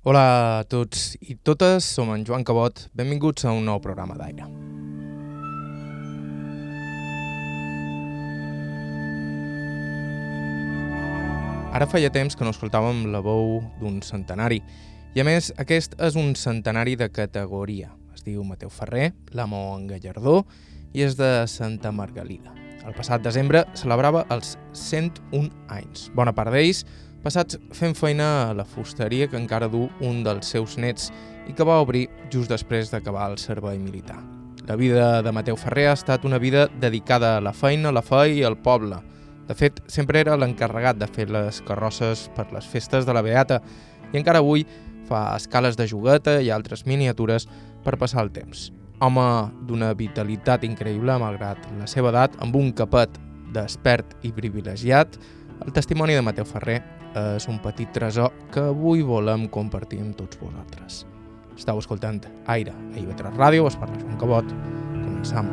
Hola a tots i totes, som en Joan Cabot. Benvinguts a un nou programa d'aire. Ara feia temps que no escoltàvem la veu d'un centenari. I a més, aquest és un centenari de categoria. Es diu Mateu Ferrer, l'amo en Gallardó, i és de Santa Margalida. El passat desembre celebrava els 101 anys. Bona part d'ells passats fent feina a la fusteria que encara du un dels seus nets i que va obrir just després d'acabar el servei militar. La vida de Mateu Ferrer ha estat una vida dedicada a la feina, la fe i al poble. De fet, sempre era l'encarregat de fer les carrosses per les festes de la Beata i encara avui fa escales de jugueta i altres miniatures per passar el temps. Home d'una vitalitat increïble, malgrat la seva edat, amb un capet despert i privilegiat, el testimoni de Mateu Ferrer és un petit tresor que avui volem compartir amb tots vosaltres. Estau escoltant Aire a IB3 Ràdio, es parla Joan Cabot. Començam.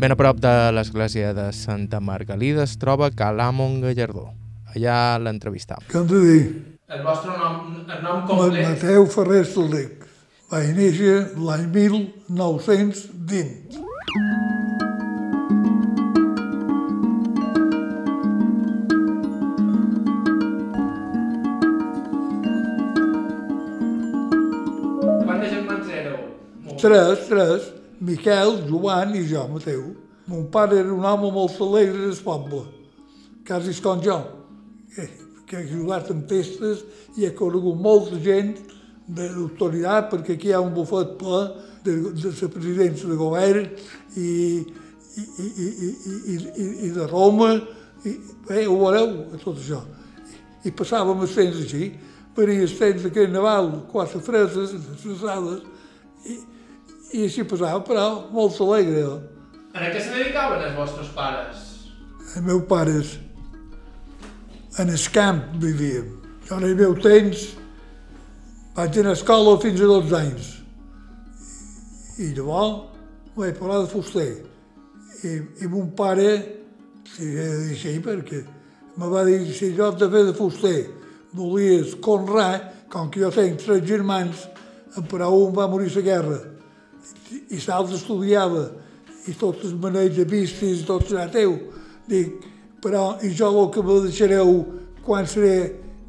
Ben a prop de l'església de Santa Margalida es troba Calamon Gallardó. Allà l'entrevistam. Què hem de dir? El vostre nom, el nom Mateu Ferrer Soldic. Vaig néixer l'any 1920. Quants germans éreu? Tres, tres, Miquel, Joan i jo, Mateu. Mon pare era un home molt alegre del poble, quasi com jo, que, que ha ajudat en festes i ha conegut molta gent de l'autoritat, perquè aquí hi ha un bufet ple de, de la presidència de govern i, i, i, i, i, i, i, de Roma, i bé, ho veureu, tot això. I, i passàvem els temps així, venia els temps de Carnaval, quatre freses, les sales, i, i així passava, però molt alegre. En què se dedicaven els vostres pares? Els meus pares en el camp vivíem. Jo en el meu temps vaig anar a escola fins a 12 anys. I llavors vaig parlar de fuster. I, i mon pare, si he de dir així, perquè me va dir si jo de fer de fuster volies conrar, com que jo tenc tres germans, però un va morir la guerra i l'altre estudiava i tots els maneig de vistes i tot serà teu. Dic, però jo el que me deixareu quan seré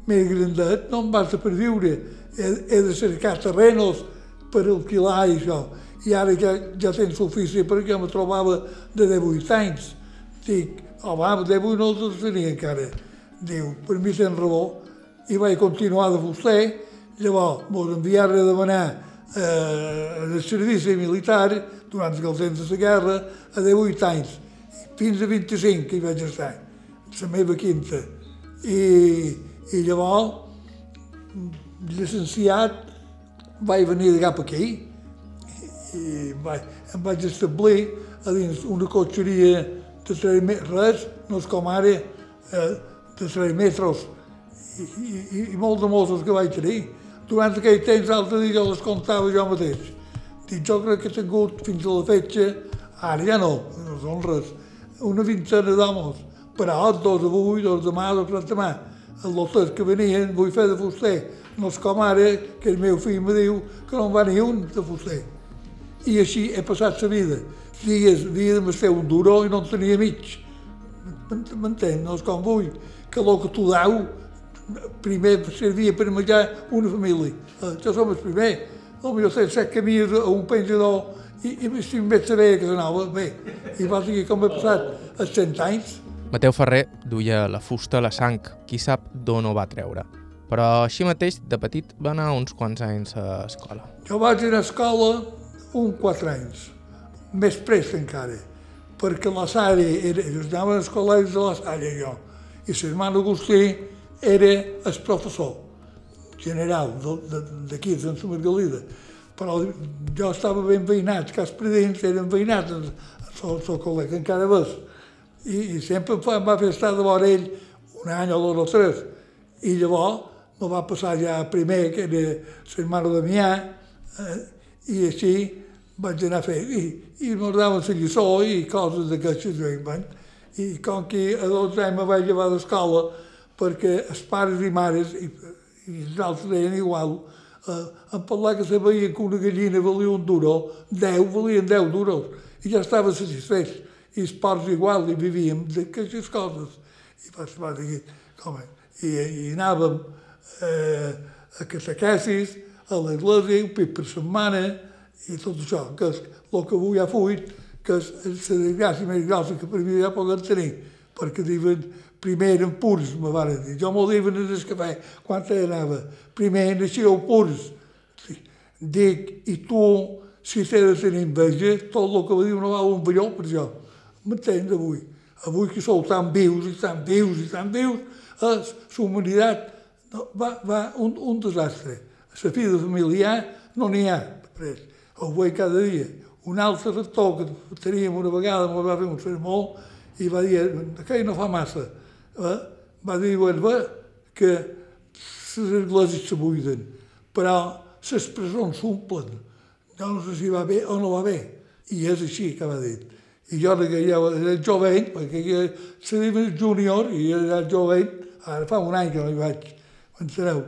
més grandet no em basta per viure. He, he de cercar terrenos per alquilar i això. I ara ja, ja tens ofici perquè me trobava de 18 anys. Dic, home, de 18 no els tenia encara. Diu, per mi tens raó. I vaig continuar de fuster. Llavors, mos enviaren a demanar eh, el servici militar durant el temps de la guerra a 18 anys, fins a 25 que hi vaig estar, la meva quinta. I, i llavors, llicenciat, vaig venir de cap aquí i vaig, em vaig establir a dins una cotxeria de 3 metres, res, no és com ara, eh, de 3 metres, i, i, i molt de mossos que vaig tenir. Durant aquell temps, l'altre dia jo les comptava jo mateix. Dic, jo crec que he tingut fins a la fetge, ara ja no, no són res, una vintena d'homes, però dos avui, dos demà, dos tres demà. Els lotes que venien, vull fer de fuster. No és com ara, que el meu fill me diu que no en va ni un de fuster. I així he passat la vida. Dies, havia de fer un duró i no en tenia mig. M'entén? No és com vull, que el que tu dau, primer servia per menjar una família. Eh, jo som el primer. Jo sé set camins a un penjador i, i vaig saber que s'anava, bé. I va dir com he passat els cent anys. Mateu Ferrer duia la fusta a la sang, qui sap d'on ho va treure. Però així mateix, de petit, va anar uns quants anys a escola. Jo vaig anar a escola un quatre anys, més prest encara, perquè la Sària, era, jo anava als col·legis de la Sària jo, i l'hermano Agustí era el professor general d'aquí, de Sant Margalida. Però jo estava ben veïnat, que els predins eren veïnats, el, el col·lega, encara ves. I, i sempre em va fer estar de vora ell un any o dos o tres. I llavors me va passar ja primer, que era l'hermano Damià, eh, i així vaig anar a fer, i, i m'agradava la lliçó i coses d'aquestes, ben, i com que a 12 anys me vaig llevar d'escola perquè els pares i mares, i, i els altres deien igual, eh, em parlava que sabia que una gallina valia un duro, 10 valien 10 duros, i ja estava satisfet. I els porcs igual, i vivíem d'aquestes coses. I va dir, com I, i anàvem eh, a catequesis, a l'església, un pit per setmana, i tot això, que és el que avui ha fuit, que és la desgràcia més grossa que per mi ja poden tenir, perquè diuen, primer eren purs, me van dir. Jo m'ho diuen en el cafè, quan anava. Primer naixereu purs. Dic, i tu, si t'he de tenir enveja, tot el que va dir no val un balló per jo. M'entens avui? Avui que sou tan vius i tan vius i tan vius, la humanitat no, va, va un, un desastre. La vida familiar no n'hi ha. Res ho veig cada dia. Un altre rector que teníem una vegada, m'ho va fer un sermó, i va dir, aquell no fa massa? Va dir, bé, que les esglésies se buiden, però les presons s'omplen. Jo no sé si va bé o no va bé. I és així que va dir. I jo que ja era jovent, perquè ja seria júnior i era jovent, ara fa un any que no hi vaig, m'enteneu?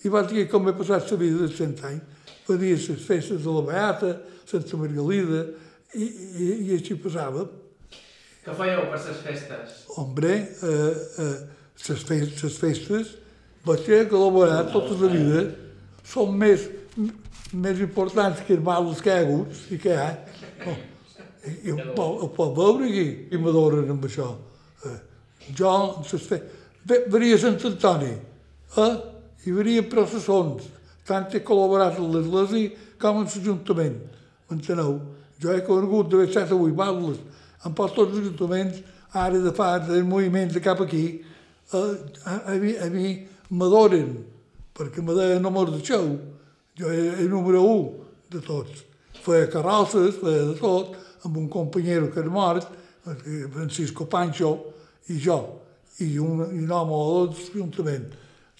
I va dir com he passat la vida de cent anys fazia les festes de la Beata, Santa Margalida, i, i, i així passava. Què fèieu per les festes? Hombre, eh, eh, festes, festes vaig ser col·laborar tota la vida, són més, més importants que els mals que hi ha hagut i que hi ha. Oh, i, i ho, ho pot veure aquí, i m'adoren amb això. Eh, jo, les festes, venia Sant Antoni, eh, i venia processons, tant he col·laborat amb l'Església com amb l'Ajuntament. M'enteneu? Jo he conegut d'haver set o vuit en tots els ajuntaments, ara de fa del moviment de cap aquí, a, a, a mi, a mi m'adoren, perquè me deien no mos deixeu. Jo era el número un de tots. Feia carrosses, feia de tot, amb un companyero que era mort, Francisco Pancho, i jo, i un, i un home o dos juntament.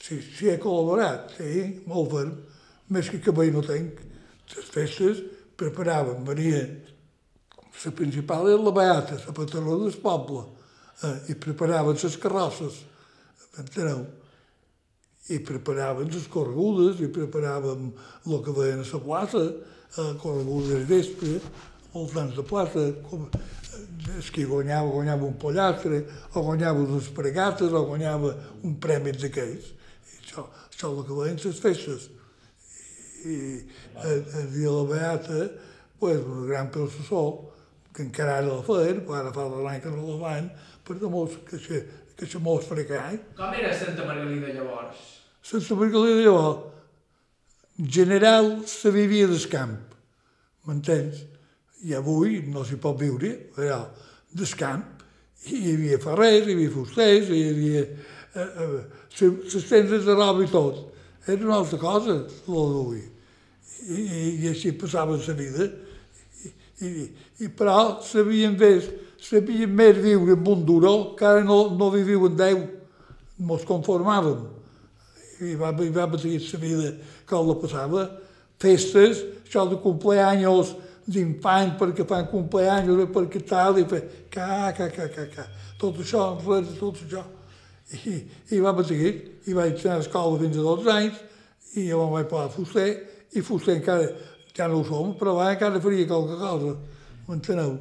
Sí, sí he col·laborat, sí, molt ferm. Més que cabell no tenc. Les festes preparàvem, venia la principal era la Beata, la patrona del poble, eh, i preparaven les carrosses, enteneu? I preparaven les corregudes, i preparàvem el que veien a la plaça, eh, corregudes de vespre, voltants de plaça, com, eh, qui guanyava, guanyava un pollastre, o guanyava unes pregates, o guanyava un premi d'aquells això, això el que veien les festes. I el, el dia de la Beata, pues, un gran processó, que encara ara la feien, però ara fa l'any que no la van, per molt que se, que se mos frecai. Com era Santa Margalida llavors? Santa Margalida llavors, general se vivia del camp, m'entens? I avui no s'hi pot viure, però del camp. Hi havia ferrers, hi havia fusters, hi havia les tendes de roba i tot. Era una altra cosa, el d'avui. I, i, I així passava la vida. I, i, i però sabien més, sabien més viure en un duró, que ara no, no viviu en Déu. Ens conformàvem. I va, i va patir la vida com la passava. Festes, això de cumpleaños d'infant perquè fan cumpleaños, perquè tal, i fer ca, ca, ca, ca, ca. Tot això, res, tot això. I, i va seguir, i vaig anar a escola fins a 12 anys, i jo me'n vaig posar fuster, i fuster encara, ja no ho som, però va, encara faria qualque cosa, m'enteneu?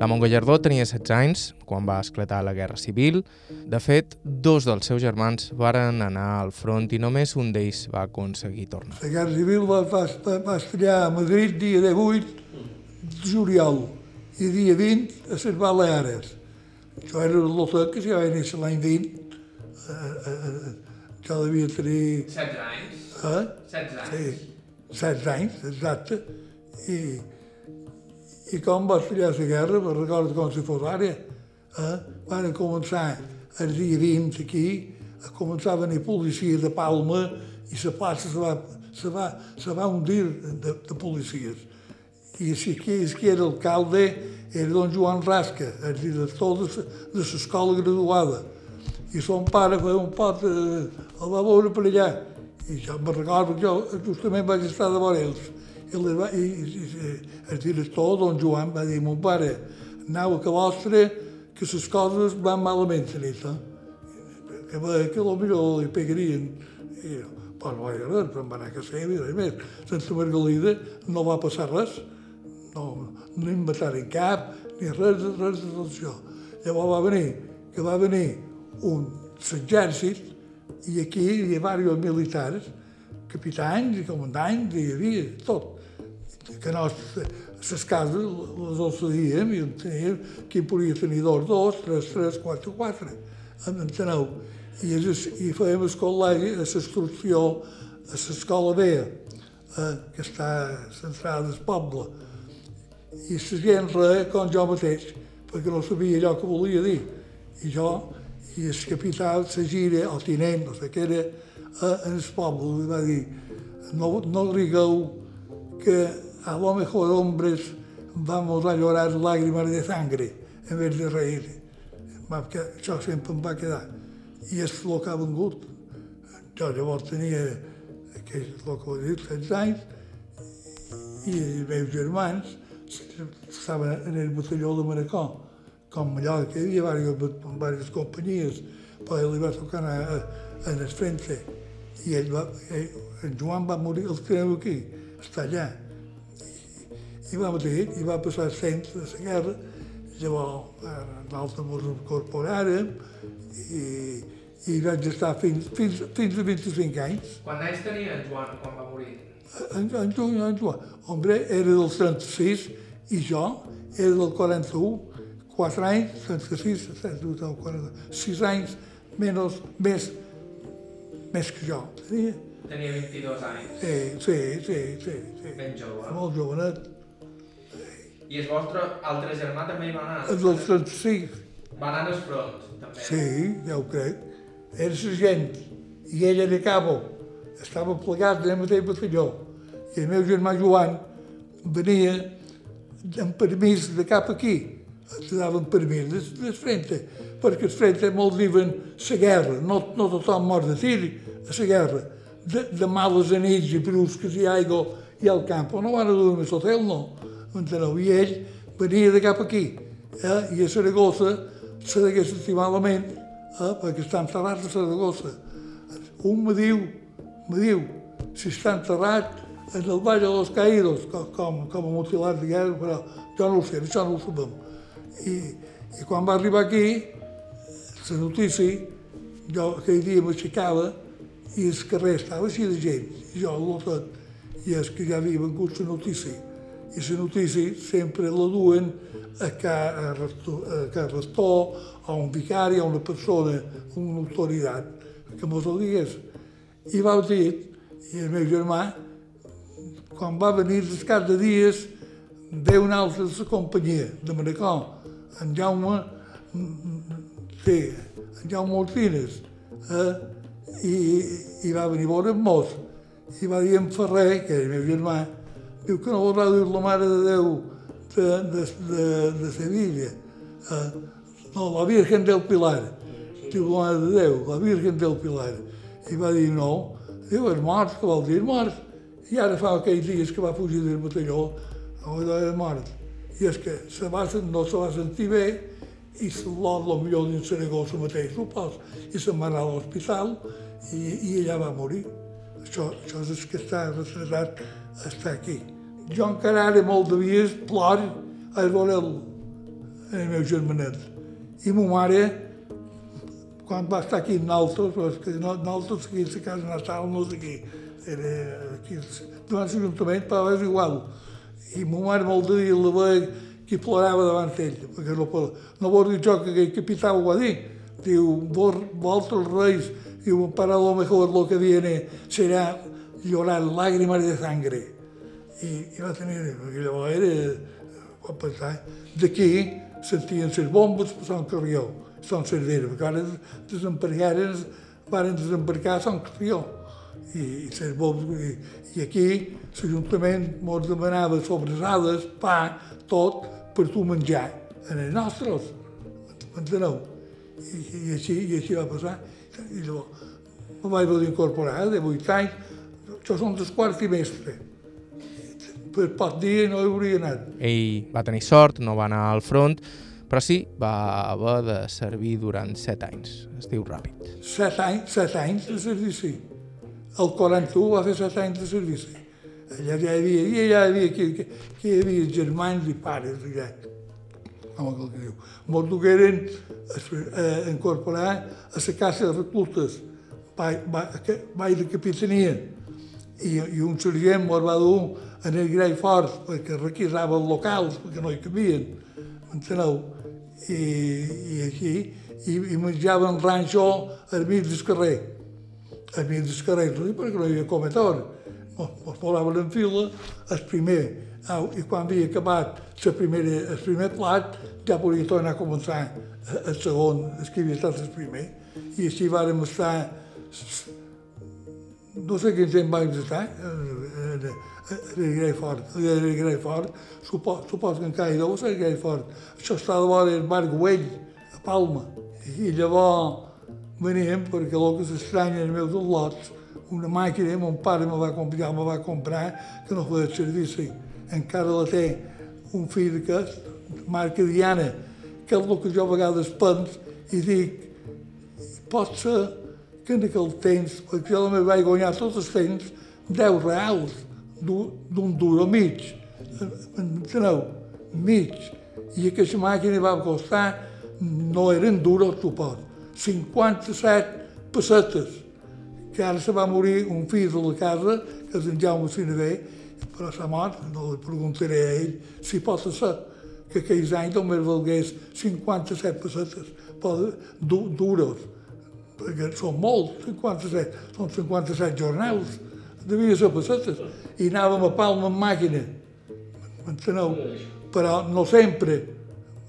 La Montgallardó tenia 16 anys quan va esclatar la Guerra Civil. De fet, dos dels seus germans varen anar al front i només un d'ells va aconseguir tornar. La Guerra Civil va, va, va estallar a Madrid dia 18 de juliol i dia 20 a les Baleares. Jo era l'hotel que ja vaig néixer l'any 20. Uh, uh, uh, jo devia tenir... 16 anys? Eh? 16 anys? Sí, 16 anys, exacte. I, i com va estallar la guerra, me'n recordo com si fos ara, eh? van començar el dia 20 aquí, a començar a venir policia de Palma i la plaça se va, se va, se va hundir de, de policies. I si qui, qui era alcalde era don Joan Rasca, el director de, l'escola graduada. I son pare feia un pot, eh, el va veure per allà. I jo me'n recordo que jo justament vaig estar de vora ells. I, li va, i, i, el director, don Joan, va dir, mon pare, anau a que vostre, que les coses van malament, se nit, eh? que que potser li pegarien. I però no vaig res, em va anar a casa i res més. Sense Margalida no va passar res. No, no inventaren cap, ni res, res de tot això. Llavors va venir, que va venir un exèrcit i aquí hi havia diversos militars, capitans i comandants, hi havia tot. Que no, les cases les oceíem i en teníem qui podia tenir dos, dos, tres, tres, quatre, quatre. Enteneu? I, i fèiem el col·legi a l'instrucció a l'escola vella, eh, que està centrada al poble. I gent reia com jo mateix, perquè no sabia allò que volia dir. I jo, i el capità, la gira, el tinent, no sé què era, eh, en el poble, va dir, no, no rigueu que a lo mejor hombres vamos a llorar lágrimas de sangre en vez de reír. Perquè això sempre em va quedar. I és el que ha vengut. Jo llavors tenia, que el que he dit, 16 anys, i els meus germans estaven en el batalló de Manacó, com que hi havia diverses companyies, però li va tocar a, a, a el frente. I ell va, ell, en Joan va morir, el teniu aquí, està allà. I, i va morir, i va passar cent de la guerra, llavors l'altre mos incorporàrem i, i vaig estar fins, fins, fins a 25 anys. Quant anys tenia en Joan quan va morir? En, en, Joan, en Joan, hombre, era del 36 i jo era del 41, 4 anys, 36, 37, 40, 6 anys menys, més, més que jo. Tenia, Tenia 22 anys. sí, sí, sí, sí, sí. Ben jove. Molt jovenet. I el vostre altre germà també hi va anar? És del 36. Va anar al front, també. Sí, ja ho crec. Era sergent i ell era cabo. Estava plegat en el mateix batalló. I el meu germà Joan venia amb permís de cap aquí. Ens daven permís de, de frente, perquè el frente molt diuen la guerra. No, no tothom mor de tir a la guerra. De, de males anits i brusques i aigua i al camp. No van a dormir a l'hotel, no. Enteneu? I ell venia de cap aquí. Eh? I a Saragossa se degués sentir malament, eh? perquè està enterrat a Saragossa. Un me diu, me diu, si està enterrat en el Valle de los Caídos, com, com, com a mutilat de guerra, però jo no ho sé, això no ho sabem. I, i quan va arribar aquí, la notícia, jo aquell dia m'aixecava i el carrer estava així de gent, i jo tot, i és que ja havia vengut la notícia. I la notícia sempre la duen a cada rector, a un vicari, a una persona, una autoritat, que mos ho digués. I va dir, i el meu germà, quan va venir des cap de dies, ve un altre de la companyia, de Manacó, en Jaume, sí, en Jaume Martínez, eh? I, i va venir a veure mos, i va dir en Ferrer, que era el meu germà, diu que no voldrà dir la Mare de Déu de, de, de, de Sevilla, eh? no, la Virgen del Pilar, diu la Mare de Déu, la Virgen del Pilar, i va dir no, diu, és mort, que vol dir mort, i ara fa aquells dies que va fugir del batalló, no era mort. I és que se va, no se va sentir bé i l'or, lo millor dins Saragossa mateix, supos, i se'n va anar a l'hospital i, i ella va morir. Això, això és el que està retrasat, està aquí. Jo encara ara molt de dies plor a veure el, el meu germanet. I ma mare, quan va estar aquí amb nosaltres, és que nosaltres aquí a casa natal no és aquí, era aquí, davant l'Ajuntament, però és igual. I ma mare molt de dia la veia que plorava davant ell, perquè no, no vol dir jo que aquell capità ho va dir. Diu, vosaltres reis, diu, para lo mejor lo que viene será llorar lágrimas de sangre. I, i va tenir, perquè llavors era, va pensar, d'aquí sentien les bombes per Sant Carrió, Sant Cerdera, perquè ara desembarcaren, van desembarcar a Sant Carrió. I, i, ses i, i aquí l'Ajuntament ens demanava sobrasades, pa, tot, per tu menjar. En els nostres, m'enteneu? I, i, així, I així va passar. I llavors me vaig voler incorporar, de 8 anys, són dos quarts trimestre. Per poc dia no hi hauria anat. Ell va tenir sort, no va anar al front, però sí, va haver de servir durant 7 anys. Es diu ràpid. Set anys, set anys de servici. El 41 va fer set anys de servici. Allà ja hi havia, allà hi havia, que, que, que hi havia germans i pares, allà. Com el que diu. Molts que eren eh, incorporar a la casa de reclutes, baix de capitania. I, i un sergent mos va dur en el grei fort perquè requisaven locals, perquè no hi cabien, m'enteneu? I, i així, i, i menjaven ranxo al mig del carrer. Al mig del carrer, perquè no hi havia cometor. Ens posaven en fila, el primer, au, i quan havia acabat la primera, el primer plat, ja podia tornar a començar el segon, el que havia estat el primer. I així vàrem estar no sé quin temps vaig estar, era, era greu fort, era greu fort, supos, supos que encara hi deu ser greu fort. Això està de vora el Mar Güell, a Palma. I llavors veníem, perquè el que s'estranya els meus lots, una màquina, mon pare me va comprar, me va comprar, que no feia servici. Encara la té un fill que és marca Diana, que és el que jo a vegades pens i dic, pot ser que en aquell temps, perquè jo també vaig guanyar tots els temps, 10 reals d'un duro mig. Enteneu? Mig. I aquesta màquina va costar, no eren duros, suport, 57 pessetes. Que ara se va morir un fill de la casa, que és en Jaume Sinavé, però s'ha mort, no li preguntaré a ell si pot ser que aquells anys només valgués 57 pessetes, però duros perquè són molts, 57, són 57 jornals, devia ser pessetes, i anàvem a Palma amb màquina, m'enteneu? Però no sempre,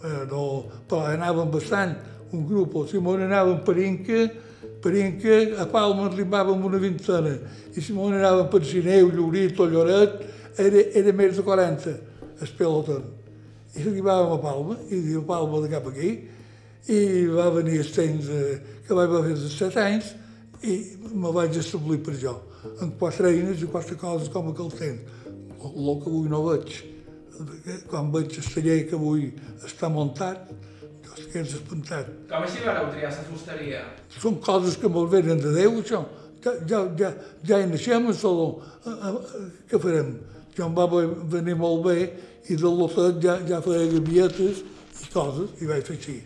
eh, no, però anàvem bastant, un grup, o anàvem per Inca, per Inca, a Palma arribàvem una vintena, i Simón anàvem per Sineu, Llorit o Lloret, era, era més de 40, el pelotón. I arribàvem a Palma, i diu Palma de cap aquí, i va venir el temps eh, que vaig fer els set anys i me vaig establir per jo, amb quatre eines i quatre coses com aquell temps, el que avui no veig. Quan veig el taller que avui està muntat, jo estic espantat. Com així vareu triar la fusteria? Són coses que me'l venen de Déu, això. Ja, ja, ja, ja hi naixem al saló. Què farem? Jo em va venir molt bé i de l'hotel ja, ja feia gavietes i coses, i vaig fer així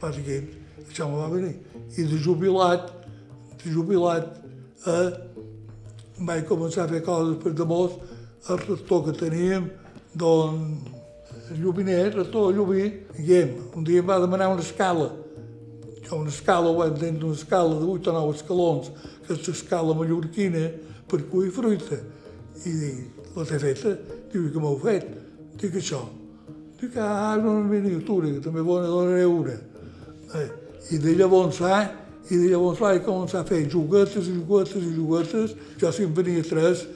bàsicament, això me va venir. I de jubilat, de jubilat, eh, vaig començar a fer coses per damunt el rector que teníem, doncs, el lluminer, el rector Llumí, diguem, un dia em va demanar una escala. Jo una escala, ho entenc, una escala de 8 o 9 escalons, que és l'escala mallorquina per cuir fruita. I dic, la té feta? Diu, que m'heu fet? Dic això. Dic, ah, una miniatura, que també bona donaré una. Eh, I de llavors eh, i de llavors vaig començar a fer juguetes i juguetes i juguetes. Jo si em venia tres,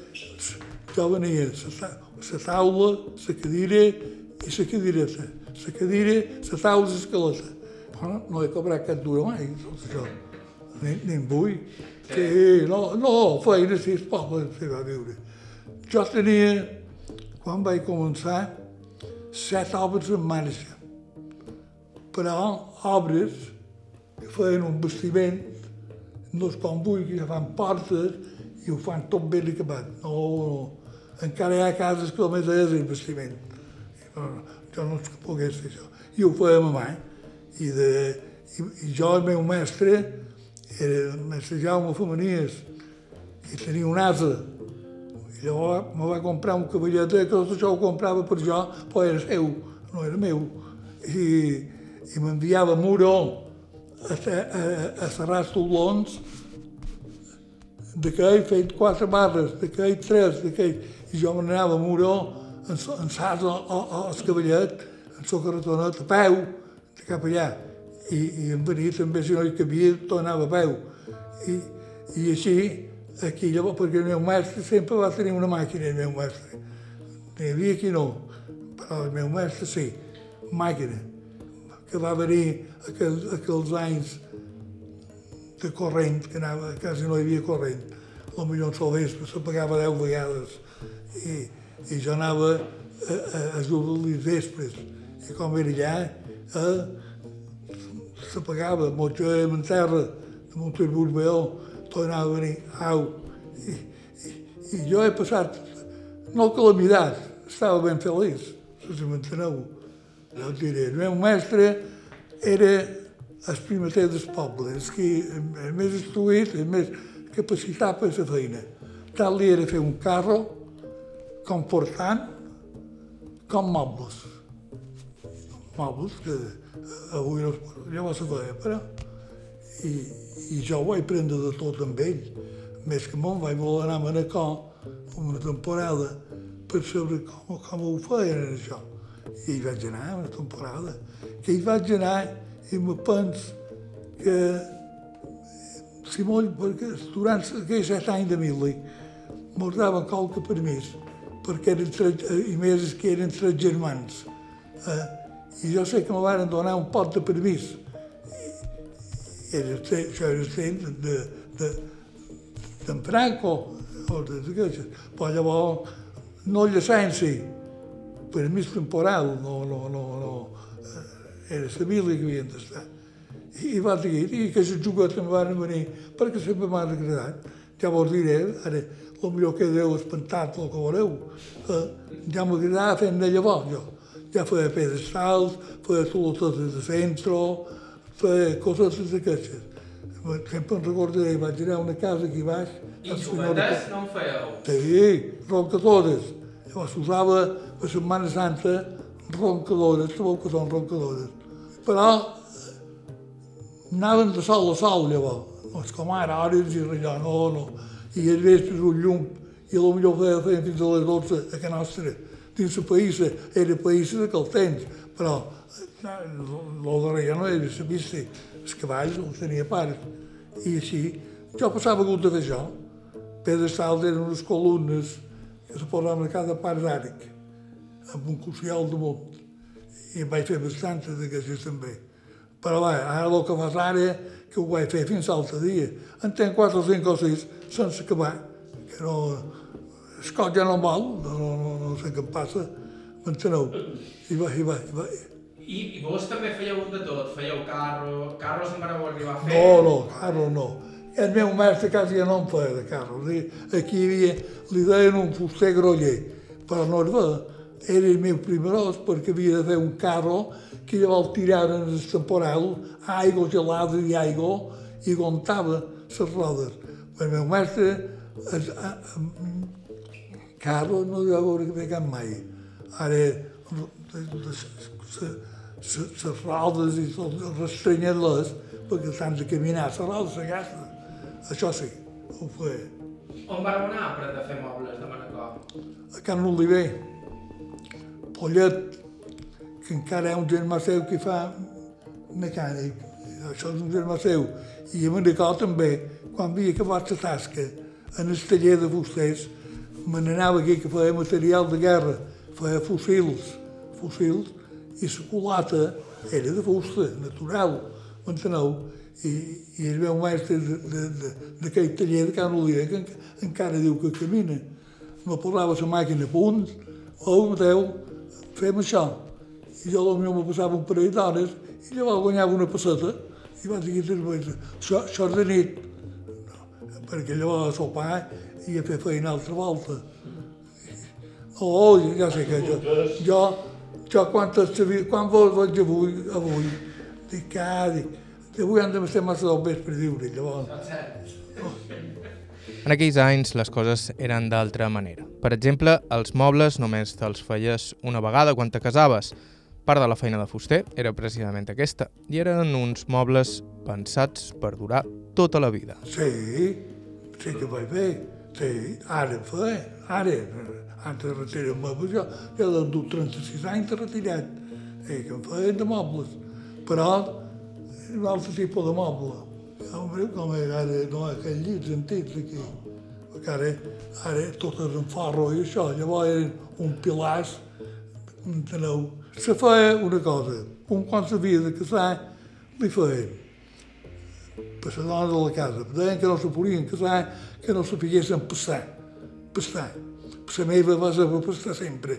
jo venia la taula, la cadira i la cadireta. La cadira, la taula i l'escaleta. Però no he cobrat cap dura mai, tot això. Ni, ni em vull. Sí, no, no, feina sí, es poble se va viure. Jo tenia, quan vaig començar, set que feien un vestiment, no és com vulgui, ja fan portes i ho fan tot ben acabat. No, no. Encara hi ha cases que només és el vestiment. No, no, jo no és que pogués fer això. I ho fèiem a mà. I, de, i, i jo, el meu mestre, era el mestre Jaume Femenies, i tenia un asa. I llavors me va comprar un cavallet que tot això ho comprava per jo, però era seu, no era meu. I, i m'enviava Muro a, a, a serrar solons d'aquell fet quatre barres, d'aquell tres, d'aquell... I jo me n'anava a Muro en, en sas al cavallet, en la a peu, de cap allà. I, i em venia també, si no hi cabia, tornava a peu. I, i així aquí llavors, perquè el meu mestre sempre va tenir una màquina, el meu mestre. N'hi havia qui no, però el meu mestre sí, màquina, que va venir aquells, aquells anys de corrent, que anava, quasi no hi havia corrent. El millor al vespre se pagava 10 vegades i, i jo anava a, a, a jugar els vespres. I com era allà, se pagava, motxem en terra, de Monterbut Beó, tornava a venir, au. I, i, I jo he passat, no calamitat, estava ben feliç, si m'enteneu. Jo et diré, el meu mestre era el primer del poble, el que el més instruït, el més capacitat per la feina. Tal li era fer un carro comportant com mobles. Mobles que avui no llavors se feia, però... I, I jo ho vaig prendre de tot amb ell. Més que me'n vaig voler anar a Manacor una temporada per saber com, com ho feien això. I hi vaig anar una temporada. Que hi vaig anar i me penso que si molt, perquè durant aquells set anys de mil·li mos daven qualque permís perquè eren tres, i més que eren tres germans. Eh? I jo sé que me van donar un pot de permís. I era, això era el temps de, de, d'en Franco, o de d'aquestes. Però llavors, no permís temporal, no, no, no, no. Era la família que havien d'estar. I, i va dir, i aquests joguets em van venir, perquè sempre m'han agradat. Ja vos diré, ara, el millor que Déu espantat, el que voleu. Eh, ja m'agradava fer de llavors, jo. Ja feia pedestals, feia solototes de centro, feia coses d'aquestes. Sempre em recordaré, vaig anar a una casa aquí baix. I joguetes no en fèieu? Sí, roncadores. Llavors usava a Setmana Santa roncadores, sabeu que són roncadores. Però anaven de sol a sol llavors. No és com ara, hores i allò, no, no. I els vespres un llum, i potser feia, feien fins a les 12 a que nostra. Dins la païssa, era païssa d'aquell temps, però el darrer ja no era la vista, els cavalls els tenia pares. I així, jo passava hagut de fer això. Pedestals eren unes columnes que se posaven a cada part d'àric, amb un cocial damunt. I en vaig fer bastantes d'aquestes també. Però bé, ara el que fas ara, que ho vaig fer fins l'altre dia. En tenc 4 o 5 o 6 sense acabar, que no... El ja no em val, no, no, no, no sé què em passa, m'enteneu? I va, i va, i va. I, I vos també fèieu de tot? Fèieu carro, carros en vareu arribar a fer? No, no, carro no. I el meu mestre quasi ja no em feia de carro. Aquí hi havia, li deien un fuster groller, però no era, era el meu primerós perquè havia de fer un carro que llavors tiraven el temporal, aigua gelada i aigua, i aguantava les rodes. El meu mestre, el, el, carro no hi va veure que cap mai. Ara, les rodes i restrenyar-les perquè s'han de caminar, les rodes s'agasten. Això sí, ho feia. On vareu anar a aprendre a fer mobles de Manacor? A Can Oliver, Pollet, que encara ha un germà seu que fa mecànic, això és un germà seu, i a Manacor també, quan havia acabat la tasca en el taller de fusters, me n'anava aquí que feia material de guerra, feia fusils, fusils, i la culata era de fusta, natural, m'enteneu? I, i el meu mestre d'aquell taller de Can Oliver, que en, encara diu que camina, me posava la màquina a punt, oh, Mateu, fem això. I jo potser me passava un parell d'hores i llavors guanyava una passeta i vaig dir després, això, això és de nit, no, perquè llavors a sopar i a fer feina altra volta. Oh, ja sé que jo, jo, jo quan, quan vos vaig avui, avui, dic, ah, dic, avui han de estar massa del vespre lliure, llavors. En aquells anys les coses eren d'altra manera. Per exemple, els mobles només te'ls feies una vegada quan te casaves. Part de la feina de fuster era precisament aquesta, i eren uns mobles pensats per durar tota la vida. Sí, sí que vaig fer, sí, ara fer, ara, antes de retirar mobles, jo, jo de dur 36 anys retirat, eh, que em feien de mobles, però un altre tipus de moble. Ja ho veu com era, ara no hi ha aquell llit sentits aquí. perquè ara, ara tot és en ferro i això, llavors eren un pilars, enteneu? Se feia una cosa, un quan s'havia de casar, li feien per la dona de la casa, deien que no se podien casar, que no sapiguessin passar, passar. Per la meva va saber passar sempre,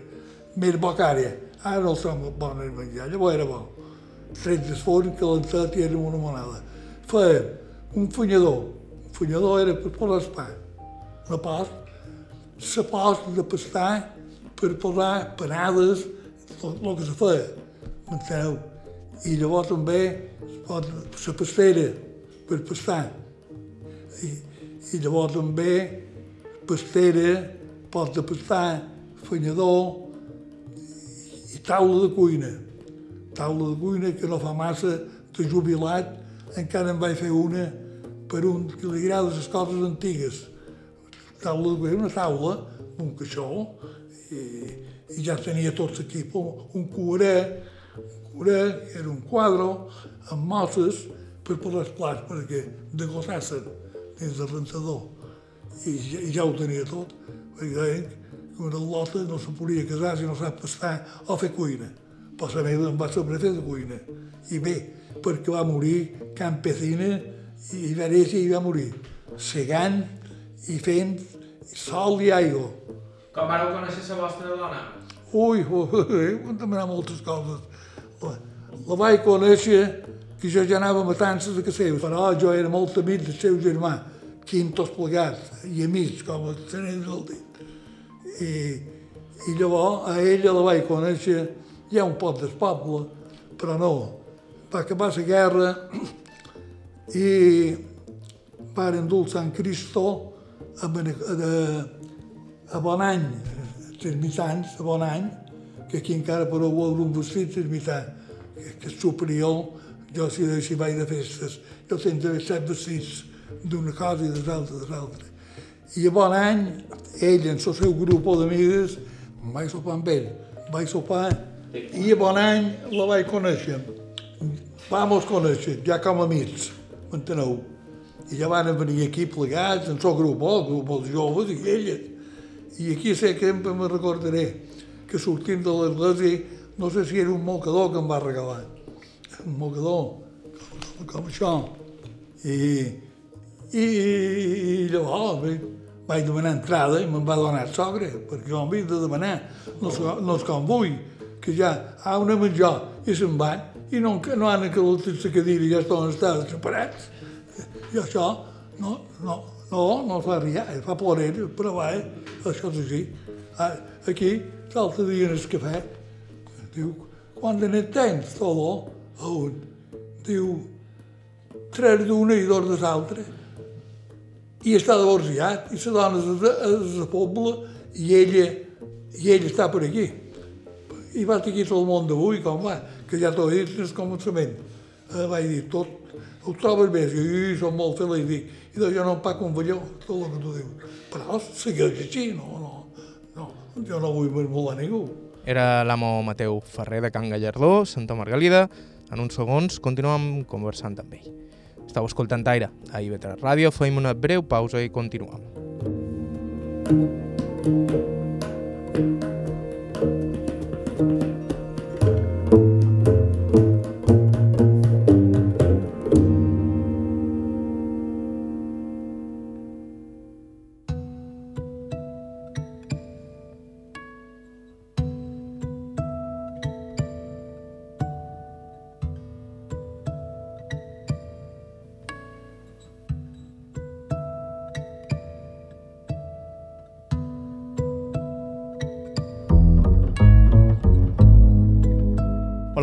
més bocària, ara no som bona de menjar, llavors era bo. Trets del forn, calentat i era una monada. Feien un funyador, un funyador era per posar el pa, no pas, la posta de pastar per posar panades, el que se feia, m'enteneu? I llavors també la pastera per pastar. I, i llavors també pastera, pot de pastar, fanyador i taula de cuina. Taula de cuina que no fa massa de jubilat, encara en vaig fer una per un que li agrada les coses antigues. Taula una taula, un caixó, i, i ja tenia tot l'equip, un cuaré, un cuaré, era un quadre, amb mosses, per posar els plats perquè degossassen dins del rentador. I ja, i ja ho tenia tot, perquè deien que una lota no se podia casar si no sap pastar o fer cuina. Però la meva em va saber fer de cuina. I bé, perquè va morir campesina i néixer i va morir segant i fent sol i aigua. Com vareu conèixer la vostra dona? Ui, ui, em demanar moltes coses. La, la vaig conèixer que jo ja anava a matances de casa però jo era molt amic del seu germà, quintos plegats i amics, com el tenent del dit. I, I llavors a ella la vaig conèixer ja un poc del poble, però no. Va acabar la guerra i varen dur Sant Cristo a, a, a bon any, termitans, a bon any, que aquí encara per veure un vestit termitant, que, és superior, jo si, si vaig de festes, jo sempre set vestits d'una cosa i de l'altra, de l'altra. I a bon any, ell en el seu grup d'amigues, vaig sopar amb ell, vaig sopar i a bon any la vaig conèixer. Vam conèixer, ja com a amics, m'enteneu? I ja van venir aquí plegats, en el grup, el grup dels joves i elles. I aquí sé que me recordaré que sortint de l'església, no sé si era un mocador que em va regalar. Un mocador, com, això. I, i, i llavors bé, vaig demanar entrada i me'n va donar el sogre, perquè jo m'havia de demanar, no no és com vull, que ja ha una menjar i se'n van, i no, no han acabat la cadira i ja estan estats separats. I això no, no, no, no fa res, fa plorer, però va, això és així. Aquí, l'altre dia en el cafè, diu, quan ne tens, todo? Un. Diu, tres d'una i dos de l'altra. I està divorciat, i la dona és a poble, i ella, i ell està per aquí. I va tot el món d'avui, com va, que ja t'ho he dit des començament. Eh, vaig dir, tot, ho trobes bé? I som molt feliç, dic, i doncs jo no em paco un velló, tot el que tu dius. Però segueix així, no, no, no, jo no vull mermolar ningú. Era l'amo Mateu Ferrer de Can Gallardó, Santa Margalida. En uns segons continuem conversant amb ell. Estau escoltant Aire a IB3 Ràdio, fem una breu pausa i continuem.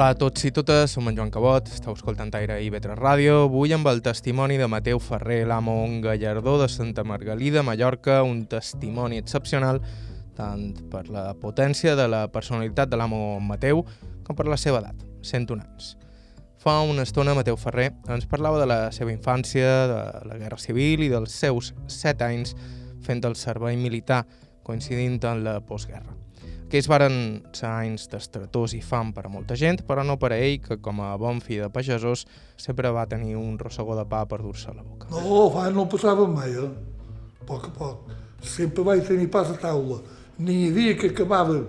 A tots i totes, som en Joan Cabot, estàu escoltant Aire i Vetre Ràdio, avui amb el testimoni de Mateu Ferrer, l'amo gallardó de Santa Margalida, Mallorca, un testimoni excepcional tant per la potència de la personalitat de l'amo Mateu com per la seva edat, 101 anys. Fa una estona Mateu Ferrer ens parlava de la seva infància, de la Guerra Civil i dels seus 7 anys fent el servei militar, coincidint en la postguerra. Aquells varen ser anys d'estratós i fam per a molta gent, però no per a ell, que com a bon fill de pagesos sempre va tenir un rossegó de pa per dur-se a la boca. No, fa no passava mai, eh? poc a poc. Sempre vaig tenir pas a taula. N'hi havia que acabaven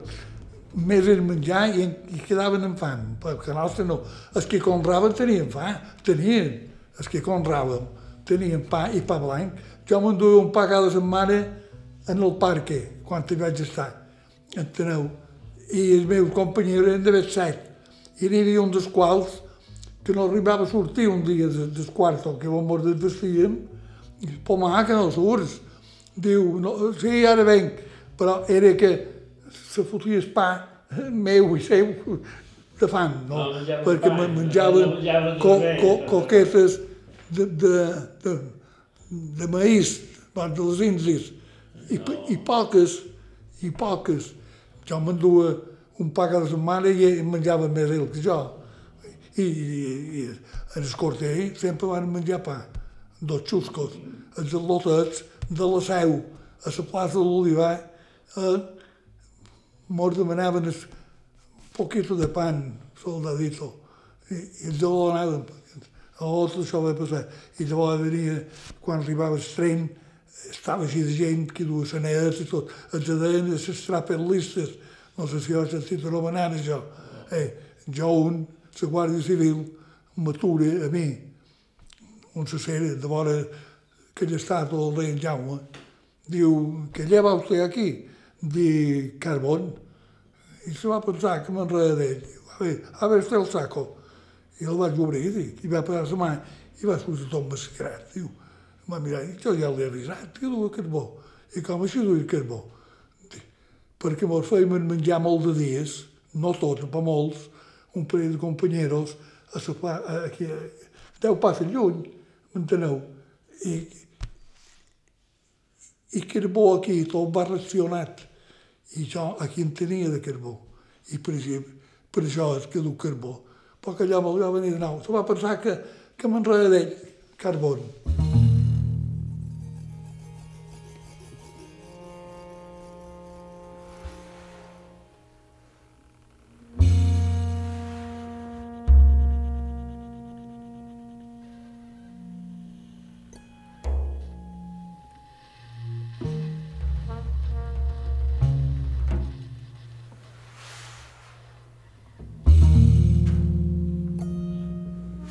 més el menjar i, i quedaven amb fam, perquè nostre no. Els que conraven tenien fam, tenien. Els que conraven tenien pa i pa blanc. Jo m'enduia un pa cada setmana en el parque, quan hi vaig estar, enteneu? I els meus companys eren d'haver set. I n'hi havia un dels quals que no arribava a sortir un dia del, del quarto, que vam mort desvestíem, i pomar que no surts. Diu, no, sí, ara venc, però era que se fotia el pa meu i seu de fam, no? No Perquè pa, me menjaven no co, co, no. coquetes de, de, de, de maïs, bueno, dels indis, i, no. i poques, i poques. Jo m'endua un pa cada setmana i menjava més ell que jo. I, i, i en el cortell sempre van menjar pa, dos xuscos, els al·lotets de la seu, a la plaça de l'Olivar, eh, mos demanaven un poquito de pan, soldadito, i, i els donaven. A l'altre això va passar. I llavors venia, quan arribava el tren, estava gent que duia sanets i tot. Els deien les trapelistes, no sé si has sentit anomenar això. Eh, jo, un, la Guàrdia Civil, m'atura a mi, un sacere de vora que ell està tot el rei en Jaume, diu, que lleva usted aquí? Di carbón. I se va pensar que m'enreda d'ell. A veure, a veure, el saco. I el vaig obrir, dic, i va posar la mà i va sortir tot massacrat. Diu, em va mirar, jo ja l'he avisat, que duia carbó. I com així duia carbó? Dic, perquè mos fèiem menjar molt de dies, no tots, però molts, un parell de companyeros, a pla- a, aquí, a, deu passes lluny, m'enteneu? I, i carbó aquí, tot va racionat. I jo aquí en tenia de carbó. I per, exemple, per això és que du carbó. Però que allò me'l va venir de nou. Se va pensar que, que m'enreda d'ell, carbón.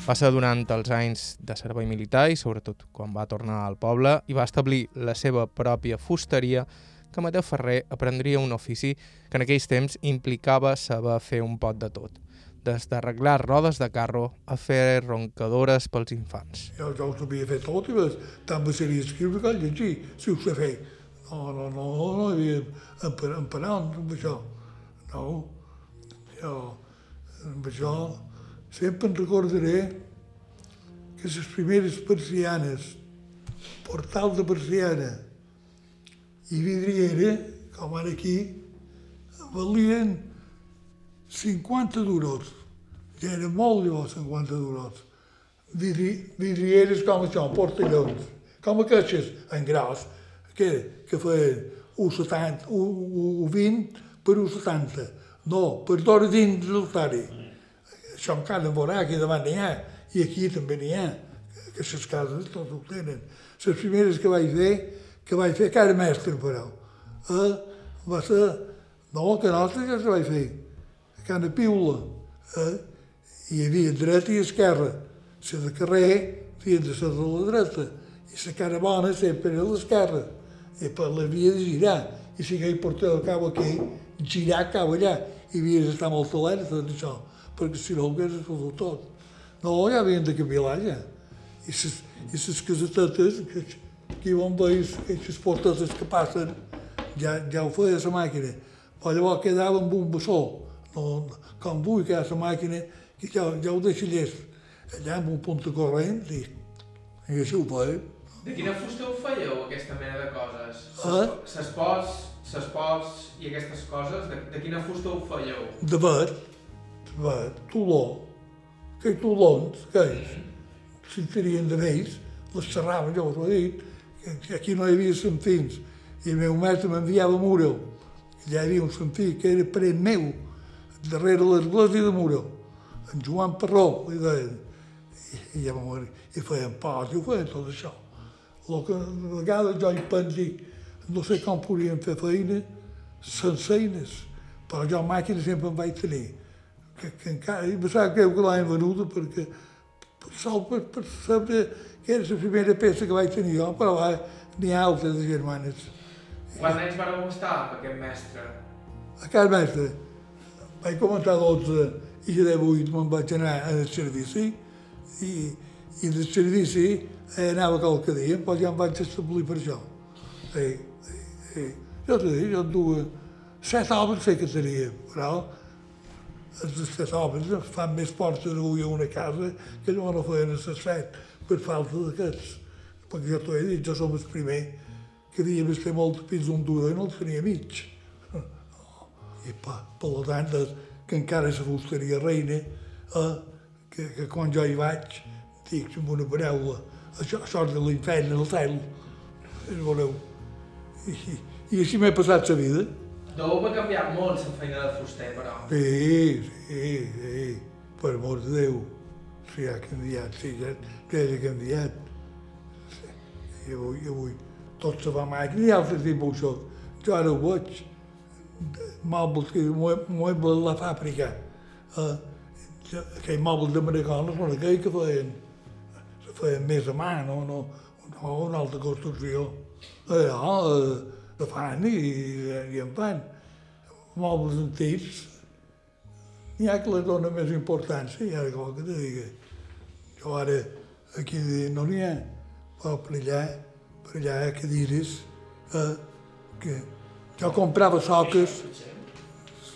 Va ser durant els anys de servei militar i sobretot quan va tornar al poble i va establir la seva pròpia fusteria que Mateu Ferrer aprendria un ofici que en aquells temps implicava saber fer un pot de tot, des d'arreglar rodes de carro a fer roncadores pels infants. Jo, jo ho sabia fer tot i ves, també seria escriure que llegir, si ho sé fer. No, no, no, no, no hi havia empa- emparant amb això. No, jo amb això sempre em recordaré que les primeres persianes, portal de persiana i vidriera, com ara aquí, valien 50 duros. Ja era molt llavors 50 duros. Vidri, vidrieres com això, portallons, com aquestes, en gros, que, que feien 1,70, 1,20 per 1,70. No, per d'hora dins l'altari. Això aquí davant n'hi ha, i aquí també n'hi ha, que les cases tots ho tenen. Les primeres que vaig fer, que vaig fer, que era mestre, però, eh, va ser, no, que nostra ja se vaig fer, que Cana Piula, eh, hi havia dreta i esquerra, la de carrer feien de ser de la dreta, i la cara bona sempre era a l'esquerra, i per l'havia de girar, i si aquell portava el cau aquí, girar cap allà, i havia d'estar molt alerta d'això, perquè si no ho hagués fotut tot. No, ja havien de capilar ja. I ses, i ses casetetes, que, que van veure, aquestes portetes que passen, ja, ja ho feia la màquina. Però llavors quedava amb un bessó, no, com vull que hi ha la màquina, que ja, ja ho deixa llest. Allà amb un punt de corrent, i, i així ho feia. De quina fusta ho fèieu, aquesta mena de coses? Ah? Ses pots, ses pots i aquestes coses, de, de quina fusta ho fèieu? de vet, de vet, toló, aquells tolons, aquells, si tenien de vells, les serraven, jo us ho he dit, que aquí no hi havia sentins, i el meu mestre m'enviava a Muro, i allà hi havia un sentí que era parent meu, darrere l'església de Muro, en Joan Parró, li deien, i, i ja vam i feien pots, i ho feien tot això. El que a vegades jo hi penso, no sé com podríem fer feina sense eines, però jo màquina sempre en vaig tenir. Que, que encara, sap greu que l'han venuda perquè sol per, per saber que era la primera peça que vaig tenir jo, però va, n'hi ha altres de germanes. Quants anys vareu estar amb aquest mestre? A casa mestre vaig començar a 12 i de 8 me'n vaig anar al servici i, i del servici eh, anava qualque dia, però ja em vaig establir per això. Eh, eh, eh. Jo t'he dit, jo en duia set homes sé que tenia, però els homes fan més portes avui a una casa que no no feien a les set per falta d'aquests. Perquè jo t'ho he dit, jo som el primer que havíem estar molt pis d'un duro i no el tenia mig. I per, per tant, que encara la fusteria reina, eh, que, que quan jo hi vaig, dic amb una paraula, això, és de l'infern al cel, si voleu. I, i així m'he passat la vida. Deu haver canviat molt la feina de fuster, però. Sí, sí, sí, per amor de Déu. Sí, ha canviat, sí, ja, ja ha canviat. Sí, I avui, i avui, tot se va a màquina i altres dibuixos. Jo ara ho veig. Mobles, que de la fàbrica. Eh, aquell mobles d'americans, bueno, aquell que feien, se feien més a mà, no, no, no una altra construcció. Allò, eh, se fan i, i en fan. Mobles antics, n'hi ha que les dona més importància, i ara vol que te digui. Jo ara, aquí no n'hi ha, però per allà, per allà ha cadires, eh, que jo comprava soques,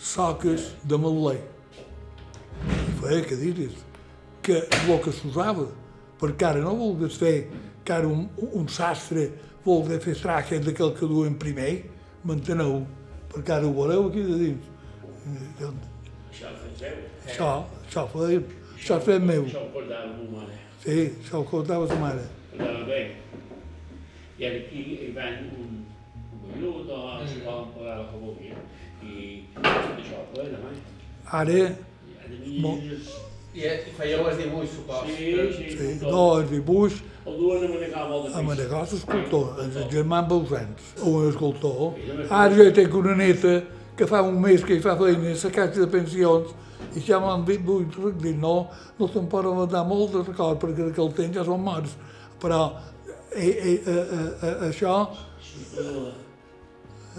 soques de matler, i feia cadires, que el que s'usava, perquè ara no volgués fer, que ara un, un sastre voler fer trajes d'aquell que duen primer, m'enteneu? Perquè ara ho voleu aquí de dins. Jo, Això ho feu. això, això feia, això és fet meu. Això ho portava la meva mare. Sí, això ho contava sa mare. Portava bé. I ara aquí hi van un, un vellut o poden pagar la que vulguin. I això ho feia demà. Ara, ara Molt. mires... I, i fèieu el dibuix, supos. Sí, sí, sí, tot. no, el dibuix, El duen a manegar molt de a pis. Manegà és escultor, és el germà Bausans, un escultor. Ara jo tinc una neta que fa un mes que hi fa feina a la caixa de pensions i ja m'han dit, vull dir, no, no se'n poden mandar molt de record perquè d'aquell temps ja són morts. Però eh, eh, eh, eh, eh, això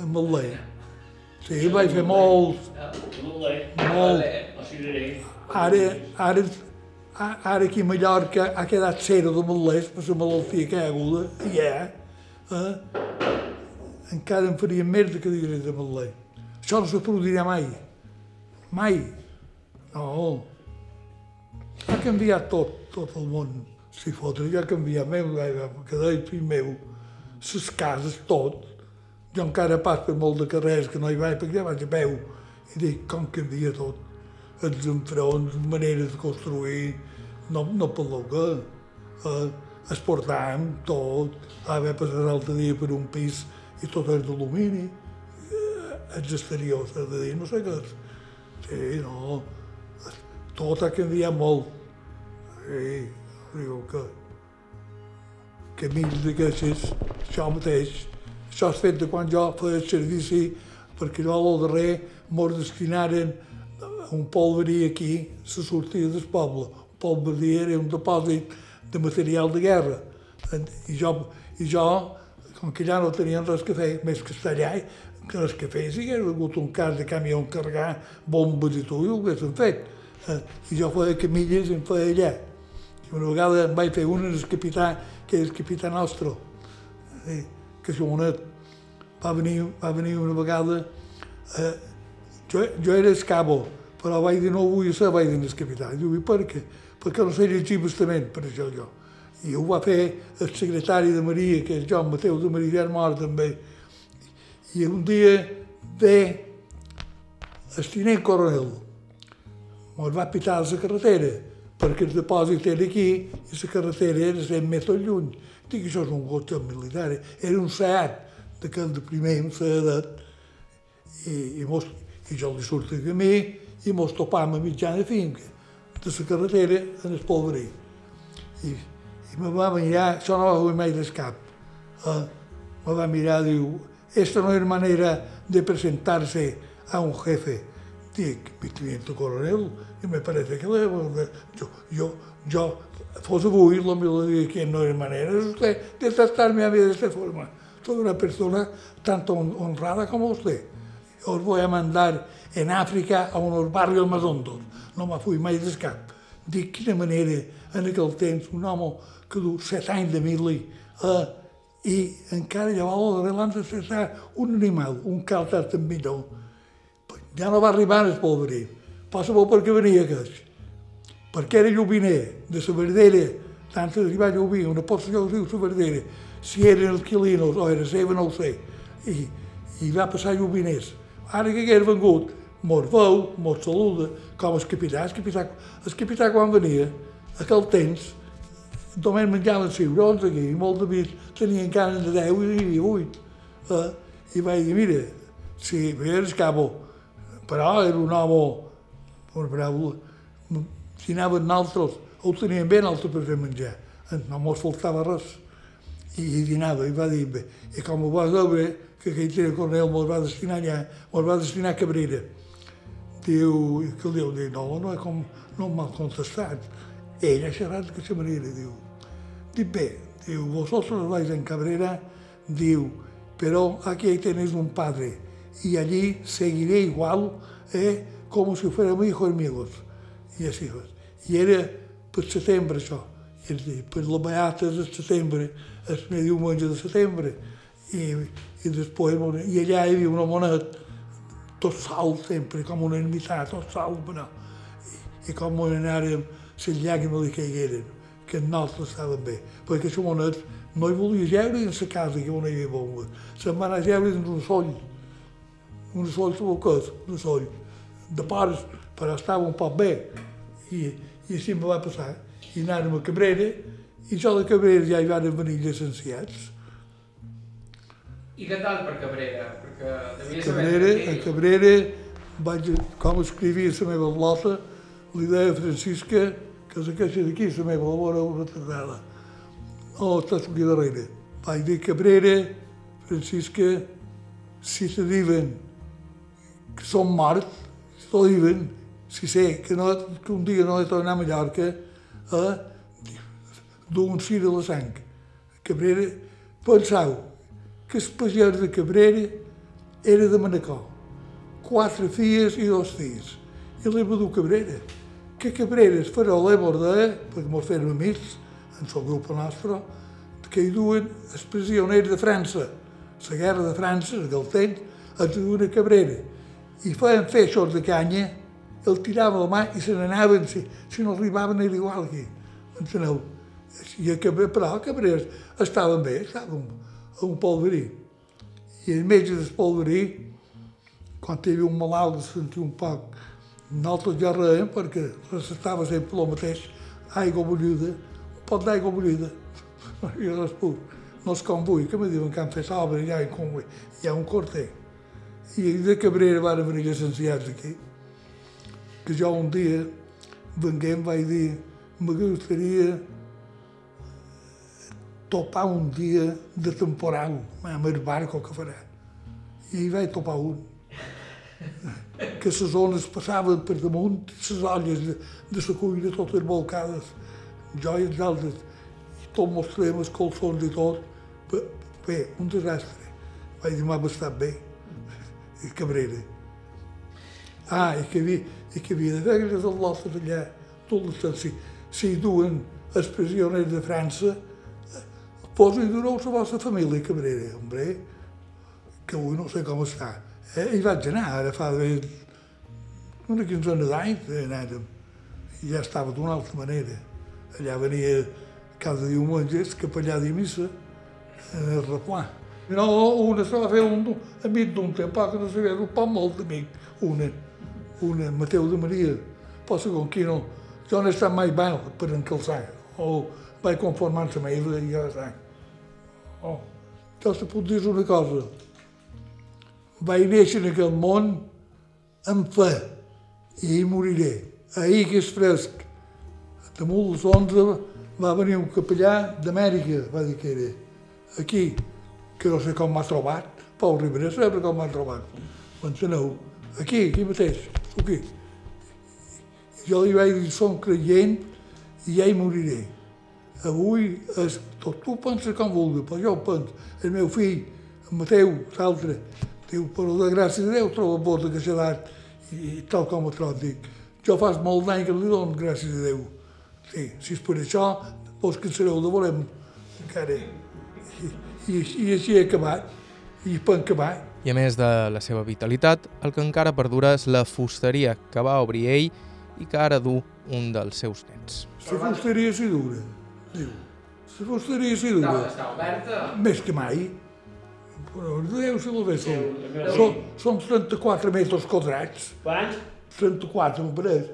amb el lei. Sí, vaig fer molts, Molt bé. molt. Ara, ara, ara aquí a Mallorca ha quedat cera de malers per la malaltia que hi ha aguda, hi ha, eh? encara en farien més de cadires de maler. Això no se produirà mai. Mai. No. Ha canviat tot, tot el món. Si fotre, ja ha canviat meu, que deia fill meu, les cases, tot. Jo encara pas per molt de carrers que no hi vaig, perquè ja vaig a peu. I dic, com canvia tot. Els enfronts, maneres de construir, no, no per que. Eh, es portàvem tot, a haver passat l'altre dia per un pis i tot és d'alumini. Eh, els exteriors, és de dir, no sé què és. Sí, no, tot ha canviat molt. Sí, diu que camins d'aquestes, això mateix, això és fet de quan jo feia servici, perquè jo al darrer mos destinaren a un polverí aquí, la sortida del poble. Un polverí era un depòsit de material de guerra. I jo, i jo com que ja no tenien res que fer, més que estar allà, que res que fer, si hagués hagut un cas de camió carregar bombes i tot, ho haguessin fet. I jo feia camilles i em feia allà. I una vegada em vaig fer una del capità, que és el capità nostre, que és un va venir, va venir una vegada, eh, jo, jo era escabo, però vaig dir no ho vull ser, vaig dir al capità. I diu, i per què? Perquè no sé llegir bastament, per això jo. I ho va fer el secretari de Maria, que és Joan Mateu de Maria, ja mort també. I un dia ve el tinent coronel, ens va pitar a la carretera, perquè el depòsit era aquí i la carretera era 100 metres lluny. Dic, això és un cotxe militar, era un Seat, d'aquell de primer, un Seadet, i, i, mos, i jo li surt a camí i mos topam a mitjana finca de la carretera en el polverí. I, i me va mirar, això no va fer mai del cap. eh, me va mirar diu, esta no es manera de presentarse a un jefe. Dic, mi coronel, y me parece que le, yo, yo, yo, fos avui, lo digo que no es manera, de tratarme a mí de esta forma. Soy una persona tanto honrada como usted. Os voy a mandar en Àfrica a uns barris més hondos. No me fui mai d'escap. Dic, quina manera, en aquell temps, un home que du set anys de mili, eh, i encara llavors de l'han de cessar un animal, un calçat amb millor. Ja no va arribar el polverí. Passa molt perquè venia aquest. Perquè era lluviner de la verdera, tant que hi va lluvir, una posta que diu la verdera, si eren els quilinos o era seva, no ho sé. I, i va passar lluviners. Ara que hagués vengut, mos veu, mos saluda, com el capità. El capità, el capità quan venia, aquell temps, només menjaven ciurons aquí, i molt de vist tenien canes de 10 i hi havia 8. Eh? I vaig dir, mira, si veies cabo, però era un home, un bravo, si anaven altres, ho tenien ben altre per fer menjar, no mos faltava res. I, i dinava, i va dir, bé, i com ho vas veure, que aquell era coronel mos va destinar allà, mos va destinar a Cabrera diu, que li diu, no, no, com, no m'ha contestat. Ell ha xerrat d'aquesta manera, diu. Dic, bé, diu, vosotros vais en Cabrera, diu, pero aquí tenéis un padre y allí seguiré igual, eh, como si fuéramos hijos míos. I així és. I era per setembre, això. I per la beata de setembre, el primer diumenge de setembre. I, i després, i allà hi havia una moneda tot sol sempre, com una ermità, tot sol, però, i, i com anàrem les llàgrimes li caigueren, que nosaltres estàvem bé, perquè la moneda no hi volia geure en la casa que on hi havia bomba, se'n va anar a geure en un soll, un soll subocat, un soll, de pares, però estava un poc bé, i, i així me va passar, i anàrem a Cabrera, i jo de Cabrera ja hi van venir llicenciats, i què tal per Cabrera? Perquè devia Cabrera, a Cabrera vaig, com escrivia la meva blota, li deia a Francisca que és aquesta d'aquí, la meva labora retardada. O tot aquí darrere. Vaig dir Cabrera, Francisca, si te diuen que som morts, si te diuen, si sé que, no, que un dia no he tornat a Mallorca, eh, d'un cir de la sang. Cabrera, pensau, que el pagès de Cabrera era de Manacor. Quatre filles i dos fills. I l'Eva du Cabrera. Que Cabrera es farà l'Eva de, perquè mos feren amics, en el grup nostre, que hi duen els prisioners de França. La guerra de França, aquell temps, els duen a Cabrera. I feien feixos de canya, el tiraven la mà i se n'anaven, si, si no arribaven era igual aquí. Enteneu? I a Cabrera, però a Cabrera estaven bé, estaven a un polverí. I en metge del polverí, quan hi havia un malalt que sentia un poc, nosaltres ja reiem perquè recetava sempre el mateix, aigua bullida, un pot d'aigua bullida. I res pur. No és com vull, que me diuen que han fet obra ja en com vull. Hi ha un corter. I de Cabrera van venir llicenciats aquí. Que jo un dia venguem vaig dir, m'agradaria topar un dia de temporal amb el barco que farà. I hi vaig topar un. Que les ones passaven per damunt, les olles de, de la cuina totes volcades, joies d'altres, i tot mostrem els colzons i tot. Bé, un desastre. Dir, m'ha bastat bé. I Cabrera. Ah, i que havia, i que havia de fer les al·losses allà, tot l'estat, si, si duen els prisioners de França, Posa-hi de nou la vostra família, Cabrera, hombre, que avui no sé com està. Eh? I vaig anar, ara fa de una quinzena d'anys, eh, anàvem. I ja estava d'una altra manera. Allà venia cada diumenge el capellà de missa en el replà. No, una se va fer un amic d'un tempoc que no sabia, un poc molt amic, una, una, Mateu de Maria. Posa com qui no, jo no he estat mai mal per encalçar, o vaig conformar-se amb ell i ja està. Jo te puc dir una cosa. Vaig néixer en aquest món amb fe i hi moriré. Ahir que és fresc. Damunt les 11 va venir un capellà d'Amèrica, va dir que era, aquí, que no sé com m'ha trobat. Pau Ribera sabrà com m'ha trobat. M'enteneu? Aquí, aquí mateix, aquí. Jo li vaig dir, som creient i ja hi moriré. Avui és, tot tu penses com vulgui, però jo penso. El meu fill, en Mateu, l'altre, diu, però de gràcies a Déu trobo bota que s'ha dat i, i tal com ho trobo, dic. Jo fas molt d'any que li dono gràcies a Déu. Sí, si és per això, vos que sereu de volem encara. I, i, i així he acabat, i per acabar. I a més de la seva vitalitat, el que encara perdura és la fusteria que va obrir ell i que ara du un dels seus nens. La fusteria s'hi dura, diu. La fusteria s'hi dura. Està oberta? Més que mai. Però Déu se la ve Sí, sol. el meu Són, són 34 metres quadrats. Quants? 34, me pareix.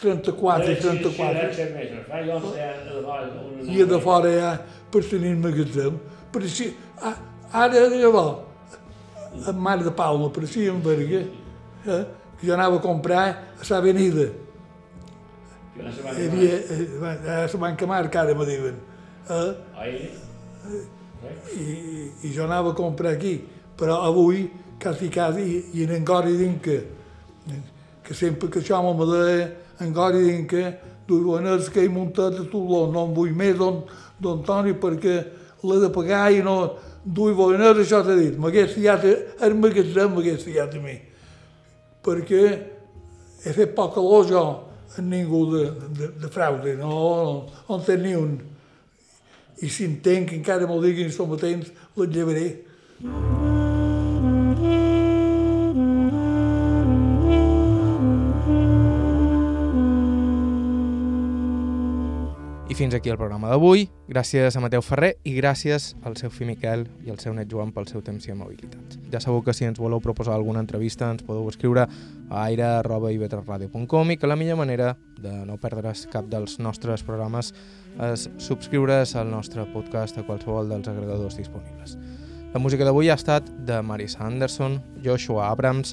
34 i 34. Sí, metres. Fa jo sé a de fora una... I a de fora ja per tenir el magatzem. Per si, a- ara llavors, a Mare de Palma, per si en Berga, eh, que jo anava a comprar a sa avenida. No Hi havia, eh, a la banca Marca, ara me diuen. Eh, Ahí. i, i jo anava a comprar aquí, però avui, quasi, quasi, i en Angori dic que, que sempre que això me deia, Angori dic que diuen és que he muntat a Toló, no en vull més don, don Toni perquè l'he de pagar i no duia voler això t'ha dit, m'hagués fiat, el magatzem m'hagués fiat a mi, perquè he fet poc calor jo, ningú de, de, de fraude, no, no, no en té ni un. I si entenc que encara m'ho diguin som matins, les llevaré. I fins aquí el programa d'avui. Gràcies a Mateu Ferrer i gràcies al seu fill Miquel i al seu net Joan pel seu temps i amabilitat. Ja sabeu que si ens voleu proposar alguna entrevista ens podeu escriure a aire.ivetresradio.com i que la millor manera de no perdre's cap dels nostres programes és subscriure's al nostre podcast a qualsevol dels agregadors disponibles. La música d'avui ha estat de Marisa Anderson, Joshua Abrams,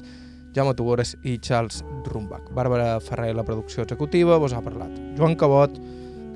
Jaume Tugores i Charles Rumbach. Bàrbara Ferrer, la producció executiva, vos ha parlat. Joan Cabot,